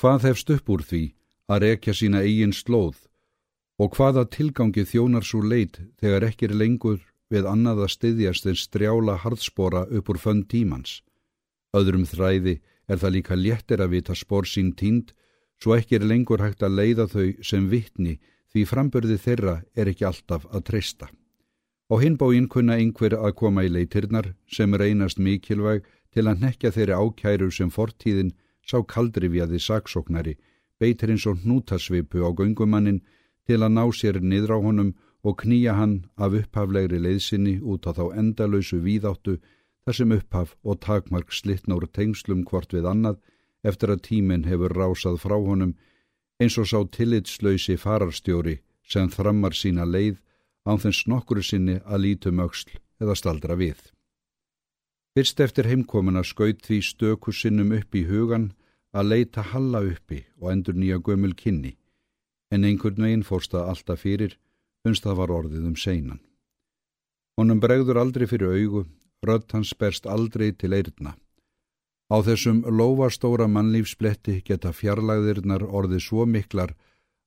Hvað hefst upp úr því að rekja sína eigin slóð og hvaða tilgangi þjónar svo leit þegar ekki er lengur við annað að styðjast en strjála harðspora upp úr fönn tímans. Öðrum þræði er það líka léttir að vita spór sín tínd svo ekki er lengur hægt að leiða þau sem vittni því frambörði þeirra er ekki alltaf að treysta. Á hinbóin kunna einhver að koma í leitirnar sem reynast mikilvæg til að nekja þeirri ákæru sem fortíðin sá kaldrifjaði saksóknari, beitir eins og hnútasvipu á göngumannin til að ná sér niður á honum og knýja hann af upphaflegri leiðsinni út á þá endalösu víðáttu þar sem upphaf og takmark slittnár tengslum hvort við annað eftir að tíminn hefur rásað frá honum eins og sá tillitslausi fararstjóri sem þrammar sína leið án þess nokkuru sinni að lítum auksl eða staldra við. Fyrst eftir heimkomuna skaut því stöku sinnum upp í hugan að leita halla uppi og endur nýja gömul kynni, en einhvern veginn fórst það alltaf fyrir, unst það var orðið um seinan. Honum bregður aldrei fyrir augu, rödd hans berst aldrei til eirna. Á þessum lófastóra mannlífsbletti geta fjarlagðirnar orðið svo miklar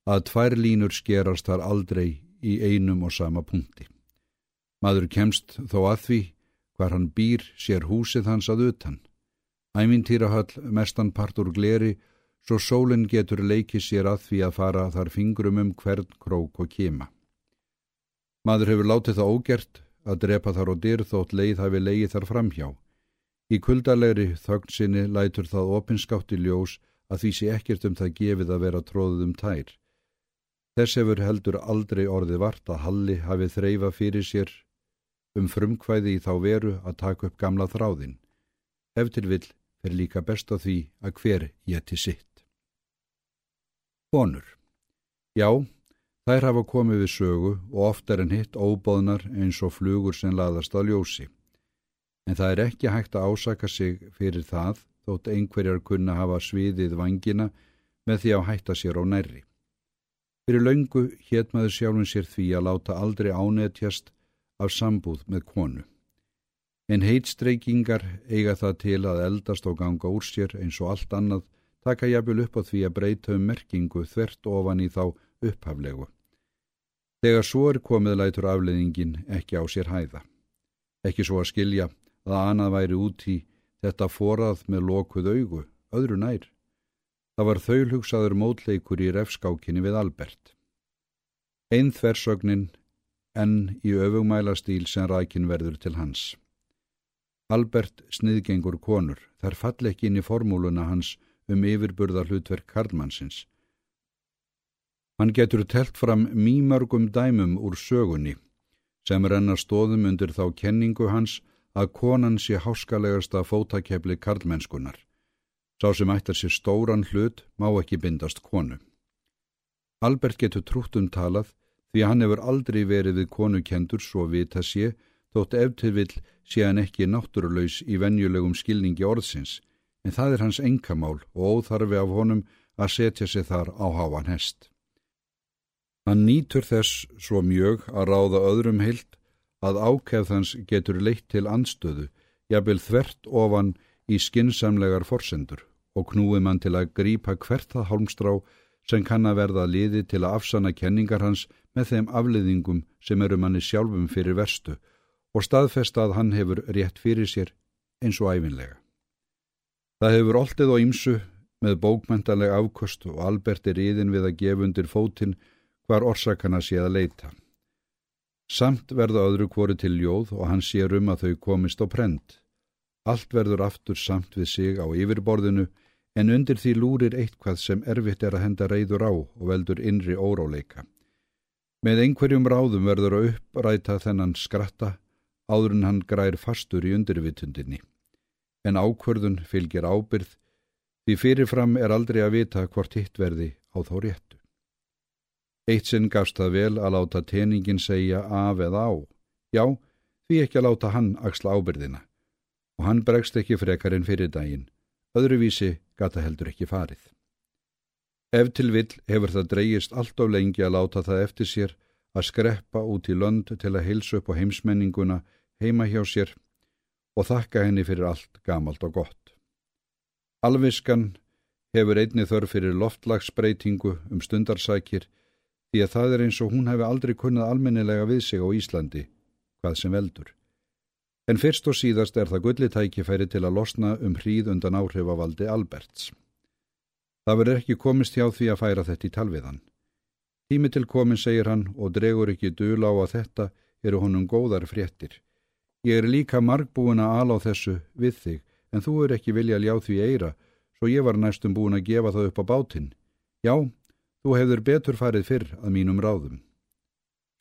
að tvær línur skerast þar aldrei í einum og sama punkti. Maður kemst þó að því hvar hann býr sér húsið hans að utan. Æmintýrahöll mestan partur gleri svo sólinn getur leikið sér að því að fara þar fingrum um hvern krók og kema. Maður hefur látið það ógert að drepa þar og dyr þótt leið hafi leið þar framhjá. Í kuldalegri þögn sinni lætur það opinskátt í ljós að því sé ekkert um það gefið að vera tróðuð um tær. Þess hefur heldur aldrei orði vart að Halli hafi þreyfa fyrir sér um frumkvæði í þá veru að taka upp gamla þráðin. Eftir vill er líka best á því að hver geti sitt. Honur Já, þær hafa komið við sögu og oftar en hitt óbóðnar eins og flugur sem laðast á ljósi en það er ekki hægt að ásaka sig fyrir það þótt einhverjar kunna hafa sviðið vangina með því að hætta sér á nærri. Fyrir laungu hétt maður sjálfum sér því að láta aldrei ánetjast af sambúð með konu. En heitstreikingar eiga það til að eldast og ganga úr sér eins og allt annað taka jafnvel upp á því að breyta um merkingu þvert ofan í þá upphaflegu. Þegar svo er komið lætur afleðingin ekki á sér hæða. Ekki svo að skilja að annað væri út í þetta forað með lokuð augu, öðru nær. Það var þaulhugsaður mótleikur í refskákinni við Albert. Einn þversögnin enn í öfugmæla stíl sem rækin verður til hans. Albert sniðgengur konur, þar fall ekki inn í formúluna hans um yfirburða hlutverk Karlmannsins. Hann getur telt fram mýmörgum dæmum úr sögunni sem renna stóðum undir þá kenningu hans að konan sé háskalegasta fótakefli karlmennskunar. Sá sem ættar sér stóran hlut má ekki bindast konu. Albert getur trútt um talað því að hann hefur aldrei verið við konukendur svo vita sé þótt eftirvill sé hann ekki náttúrulegs í venjulegum skilningi orðsins en það er hans enkamál og óþarfi af honum að setja sig þar á háan hest. Hann nýtur þess svo mjög að ráða öðrum heilt að ákefðans getur leitt til anstöðu, jafnvel þvert ofan í skinsamlegar forsendur og knúið mann til að grípa hvert það hálmstrá sem kann að verða liði til að afsanna kenningar hans með þeim afliðingum sem eru manni sjálfum fyrir verstu og staðfesta að hann hefur rétt fyrir sér eins og æfinlega. Það hefur oltið á ýmsu með bókmæntaleg afkost og Albert er íðin við að gefa undir fótinn hvar orsakana sé að leita. Samt verða öðru hvori til ljóð og hann sér um að þau komist á prent. Allt verður aftur samt við sig á yfirborðinu en undir því lúrir eitthvað sem erfitt er að henda reyður á og veldur innri óráleika. Með einhverjum ráðum verður að uppræta þennan skratta áður en hann grær fastur í undirvitundinni. En ákvörðun fylgir ábyrð því fyrirfram er aldrei að vita hvort hitt verði á þá réttu. Eitt sinn gafst það vel að láta teningin segja af eða á. Já, því ekki að láta hann axla ábyrðina. Og hann bregst ekki frekar en fyrir daginn. Öðruvísi gata heldur ekki farið. Ef til vill hefur það dreyist allt á lengi að láta það eftir sér að skreppa út í lönd til að heilsa upp á heimsmenninguna heima hjá sér og þakka henni fyrir allt gamalt og gott. Alviskan hefur einni þörf fyrir loftlagsbreytingu um stundarsækir því að það er eins og hún hefði aldrei kunnað almennilega við sig á Íslandi, hvað sem veldur. En fyrst og síðast er það gullitækifæri til að losna um hríð undan áhrifavaldi Alberts. Það verður ekki komist hjá því að færa þetta í talviðan. Tími til komin segir hann og dregur ekki dula á að þetta eru honum góðar fréttir. Ég er líka margbúin að ala á þessu við þig en þú er ekki vilja að ljá því eira svo ég var næstum búin að gefa það upp á bátinn. Já, Þú hefur betur farið fyrr að mínum ráðum.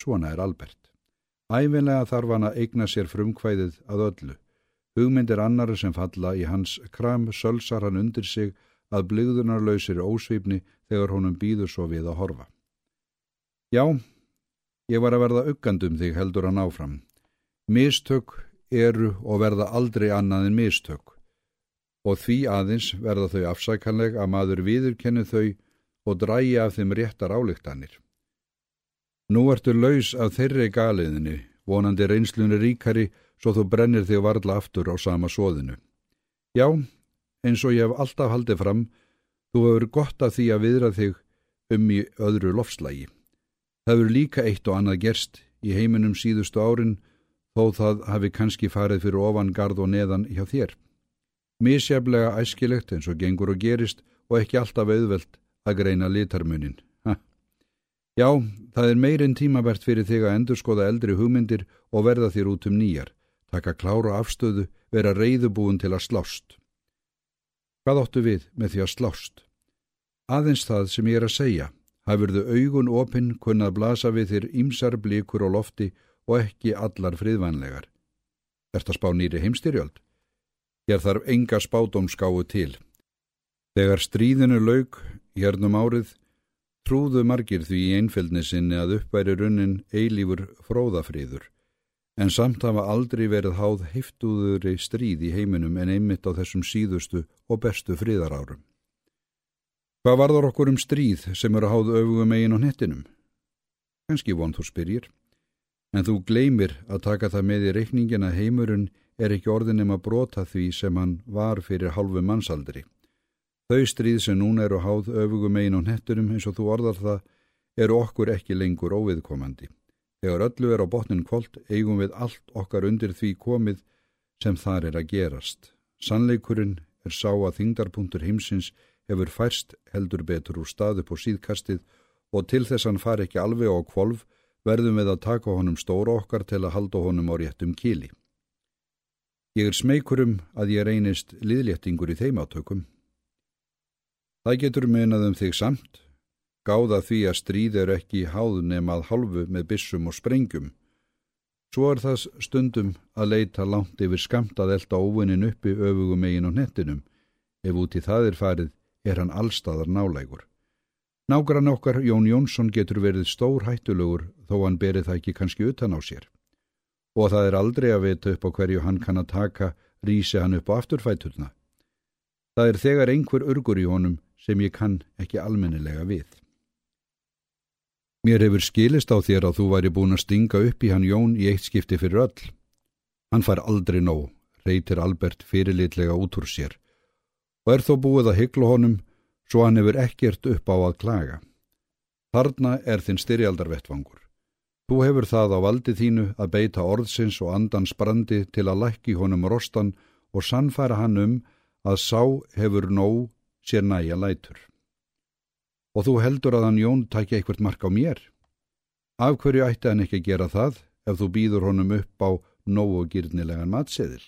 Svona er Albert. Æfinlega þarf hann að eigna sér frumkvæðið að öllu. Hugmyndir annari sem falla í hans kram sölsar hann undir sig að bligðunarlausir ósvipni þegar honum býður svo við að horfa. Já, ég var að verða uggandum þig heldur hann áfram. Mistök eru og verða aldrei annað en mistök og því aðeins verða þau afsækanleg að maður viðurkennu þau og drægi af þeim réttar álíktanir. Nú ertu laus af þeirri galiðinni, vonandi reynslunni ríkari, svo þú brennir þig varla aftur á sama svoðinu. Já, eins og ég hef alltaf haldið fram, þú hefur gott af því að viðra þig um í öðru lofslægi. Það hefur líka eitt og annað gerst í heiminum síðustu árin, þó það hafi kannski farið fyrir ofan gard og neðan hjá þér. Mísjaflega æskilegt eins og gengur og gerist og ekki alltaf auðvelt að greina litarmunin. Ha. Já, það er meirinn tímabært fyrir þig að endurskoða eldri hugmyndir og verða þér út um nýjar, taka klára afstöðu, vera reyðubúin til að slást. Hvað áttu við með því að slást? Aðeins það sem ég er að segja, hafurðu augun opinn kunnað blasa við þér ímsar blíkur og lofti og ekki allar friðvanlegar. Er það spá nýri heimstyrjöld? Ég þarf enga spádomskáu til. Þegar stríðinu laug Hérnum árið trúðu margir því í einfjöldnisinni að uppværi runnin eilífur fróðafríður, en samt hafa aldrei verið háð heiftuðuri stríð í heiminum en einmitt á þessum síðustu og bestu fríðarárum. Hvað varðar okkur um stríð sem eru háð öfugum eigin og nettinum? Kanski von þú spyrjir, en þú gleymir að taka það með í reikningin að heimurinn er ekki orðinum að brota því sem hann var fyrir halvu mannsaldri. Þau stríð sem núna eru háð öfugum einu og netturum eins og þú orðar það eru okkur ekki lengur óviðkomandi. Þegar öllu er á botnin kvöld eigum við allt okkar undir því komið sem þar er að gerast. Sannleikurinn er sá að þingdarpunktur heimsins hefur færst heldur betur úr staðu på síðkastið og til þess hann far ekki alveg á kvolv verðum við að taka honum stóra okkar til að halda honum á réttum kíli. Ég er smeikurum að ég reynist liðléttingur í þeim átökum Það getur menað um þig samt, gáða því að stríð er ekki háð nefn að halvu með bissum og sprengjum. Svo er það stundum að leita langt yfir skamt að elda óvinnin uppi öfugum eigin og nettinum. Ef út í það er farið, er hann allstaðar nálægur. Nágrann okkar Jón Jónsson getur verið stór hættulegur þó hann berið það ekki kannski utan á sér. Og það er aldrei að vita upp á hverju hann kann að taka, rýsi hann upp á afturfæturna. Það er þegar einhver örgur í honum sem ég kann ekki almennilega við. Mér hefur skilist á þér að þú væri búin að stinga upp í hann Jón í eitt skipti fyrir öll. Hann fær aldrei nóg, reytir Albert fyrirlitlega út úr sér og er þó búið að hyggla honum svo hann hefur ekkert upp á að klaga. Þarna er þinn styrjaldarvettvangur. Þú hefur það á valdi þínu að beita orðsins og andans brandi til að lækki honum rostan og sannfæra hann um að sá hefur nóg sér næja lætur. Og þú heldur að hann Jón takja eitthvað mark á mér? Af hverju ætti hann ekki að gera það ef þú býður honum upp á nógu gyrnilegan matseðil?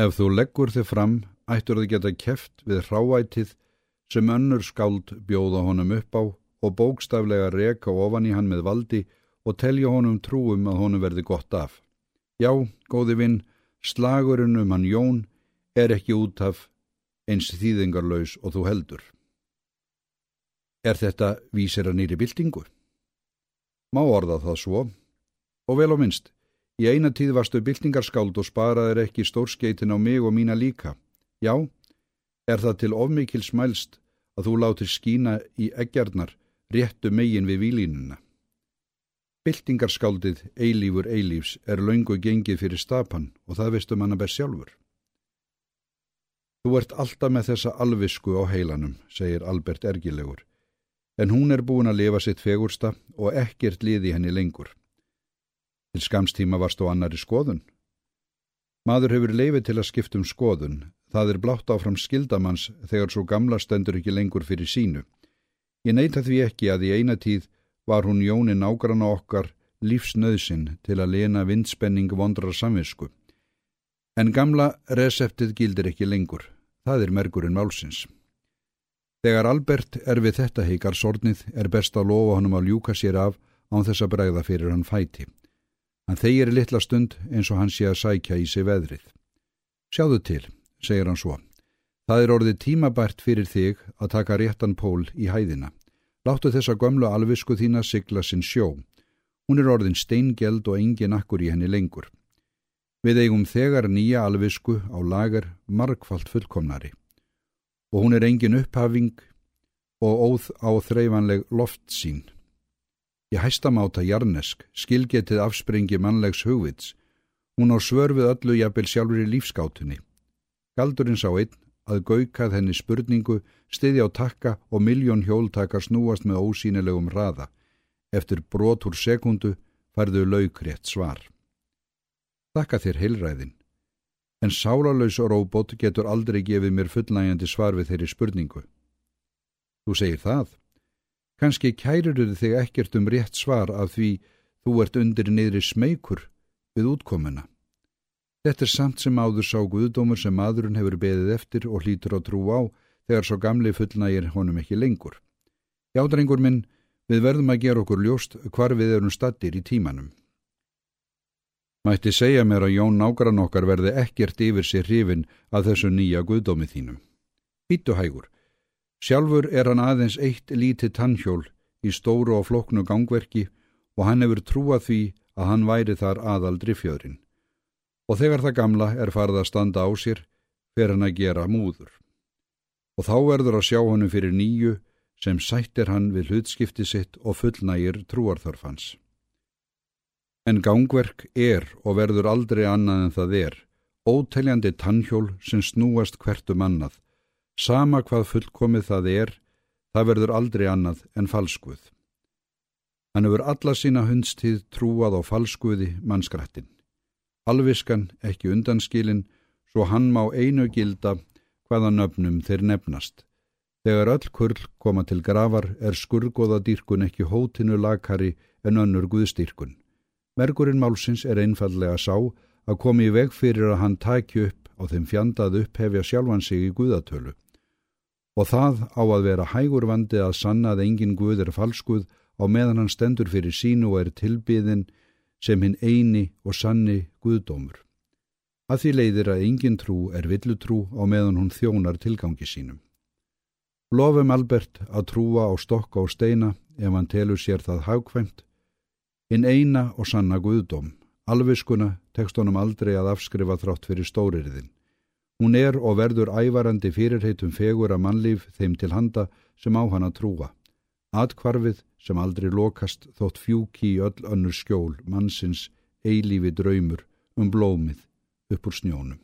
Ef þú leggur þið fram, ættur þið geta keft við hráætið sem önnur skáld bjóða honum upp á og bókstaflega reka ofan í hann með valdi og telja honum trúum að honum verði gott af. Já, góði vinn, slagurinn um hann Jón er ekki út af eins þýðingarlaus og þú heldur. Er þetta vísir að nýri byltingu? Má orða það svo, og vel á minnst, í eina tíð varstu byltingarskáld og sparaðir ekki stórskeitin á mig og mína líka. Já, er það til ofmikil smælst að þú látir skína í eggjarnar réttu megin við výlínuna. Byltingarskáldið eilífur eilífs er laungu gengið fyrir stapan og það veistu manna best sjálfur. Þú ert alltaf með þessa alvisku á heilanum, segir Albert ergilegur, en hún er búin að lifa sitt fegursta og ekkert liði henni lengur. Til skamstíma varst á annari skoðun. Maður hefur leifið til að skiptum skoðun, það er blátt áfram skildamanns þegar svo gamla stendur ekki lengur fyrir sínu. Ég neyta því ekki að í eina tíð var hún Jóni nágrann á okkar lífsnöðsin til að lena vindspenning vondrar samvisku. En gamla reseptið gildir ekki lengur. Það er mergurinn málsins. Þegar Albert er við þetta heikar sornið er best að lofa honum að ljúka sér af án þess að bregða fyrir hann fæti. Hann þegir litla stund eins og hann sé að sækja í sig veðrið. Sjáðu til, segir hann svo. Það er orðið tímabært fyrir þig að taka réttan pól í hæðina. Láttu þessa gömlu alvisku þína sigla sinn sjó. Hún er orðin steingjeld og engin akkur í henni lengur. Við eigum þegar nýja alvisku á lagar margfalt fullkomnari og hún er engin upphafing og óð á þreyfanleg loft sín. Ég hæstamáta jarnesk, skilgetið afspringi mannlegs hugvits, hún á svörfið öllu jafnvel sjálfur í lífskátunni. Galdurinn sá einn að gaukað henni spurningu, stiði á takka og miljón hjóltakar snúast með ósýnilegum raða. Eftir brotur sekundu færðu laukrétt svar. Þakka þér heilræðin. En sálarlaus robot getur aldrei gefið mér fullnægjandi svar við þeirri spurningu. Þú segir það. Kanski kærurur þig ekkert um rétt svar af því þú ert undir niðri smeykur við útkomuna. Þetta er samt sem áður sá guðdómur sem maðurinn hefur beðið eftir og hlýtur á trú á þegar svo gamli fullnægir honum ekki lengur. Jádrengur minn, við verðum að gera okkur ljóst hvar við erum stattir í tímanum. Mætti segja mér að Jón nágrann okkar verði ekkert yfir sér hrifin að þessu nýja guðdómi þínum. Býtu hægur. Sjálfur er hann aðeins eitt lítið tannhjól í stóru og floknu gangverki og hann hefur trúað því að hann væri þar aðaldri fjöðrin. Og þegar það gamla er farið að standa á sér, fer hann að gera múður. Og þá verður að sjá honum fyrir nýju sem sættir hann við hlutskipti sitt og fullnægir trúarþörfans. En gangverk er og verður aldrei annað en það er, óteljandi tannhjól sem snúast hvert um annað. Sama hvað fullkomið það er, það verður aldrei annað en falskuð. Hann hefur alla sína hundstíð trúað á falskuði mannskrættin. Alviskan ekki undanskilin, svo hann má einu gilda hvaða nöfnum þeir nefnast. Þegar öll kurl koma til gravar er skurgoðadýrkun ekki hótinu lagkari en önnur guðstýrkun. Mergurinn málsins er einfallega sá að komi í veg fyrir að hann tækju upp á þeim fjandað upphefja sjálfan sig í guðatölu. Og það á að vera hægur vandi að sanna að engin guð er falskuð á meðan hann stendur fyrir sínu og er tilbyðin sem hinn eini og sanni guðdómur. Að því leiðir að engin trú er villutrú á meðan hún þjónar tilgangi sínum. Lofum Albert að trúa á stokka og steina ef hann telur sér það hagkvæmt Hinn eina og sanna guðdóm, alviskuna tekst honum aldrei að afskrifa þrátt fyrir stóriðin. Hún er og verður ævarandi fyrirheitum fegur að mannlíf þeim til handa sem á hana trúa. Atkvarfið sem aldrei lokast þótt fjúki í öll önnur skjól mannsins eilífi draumur um blómið upp úr snjónum.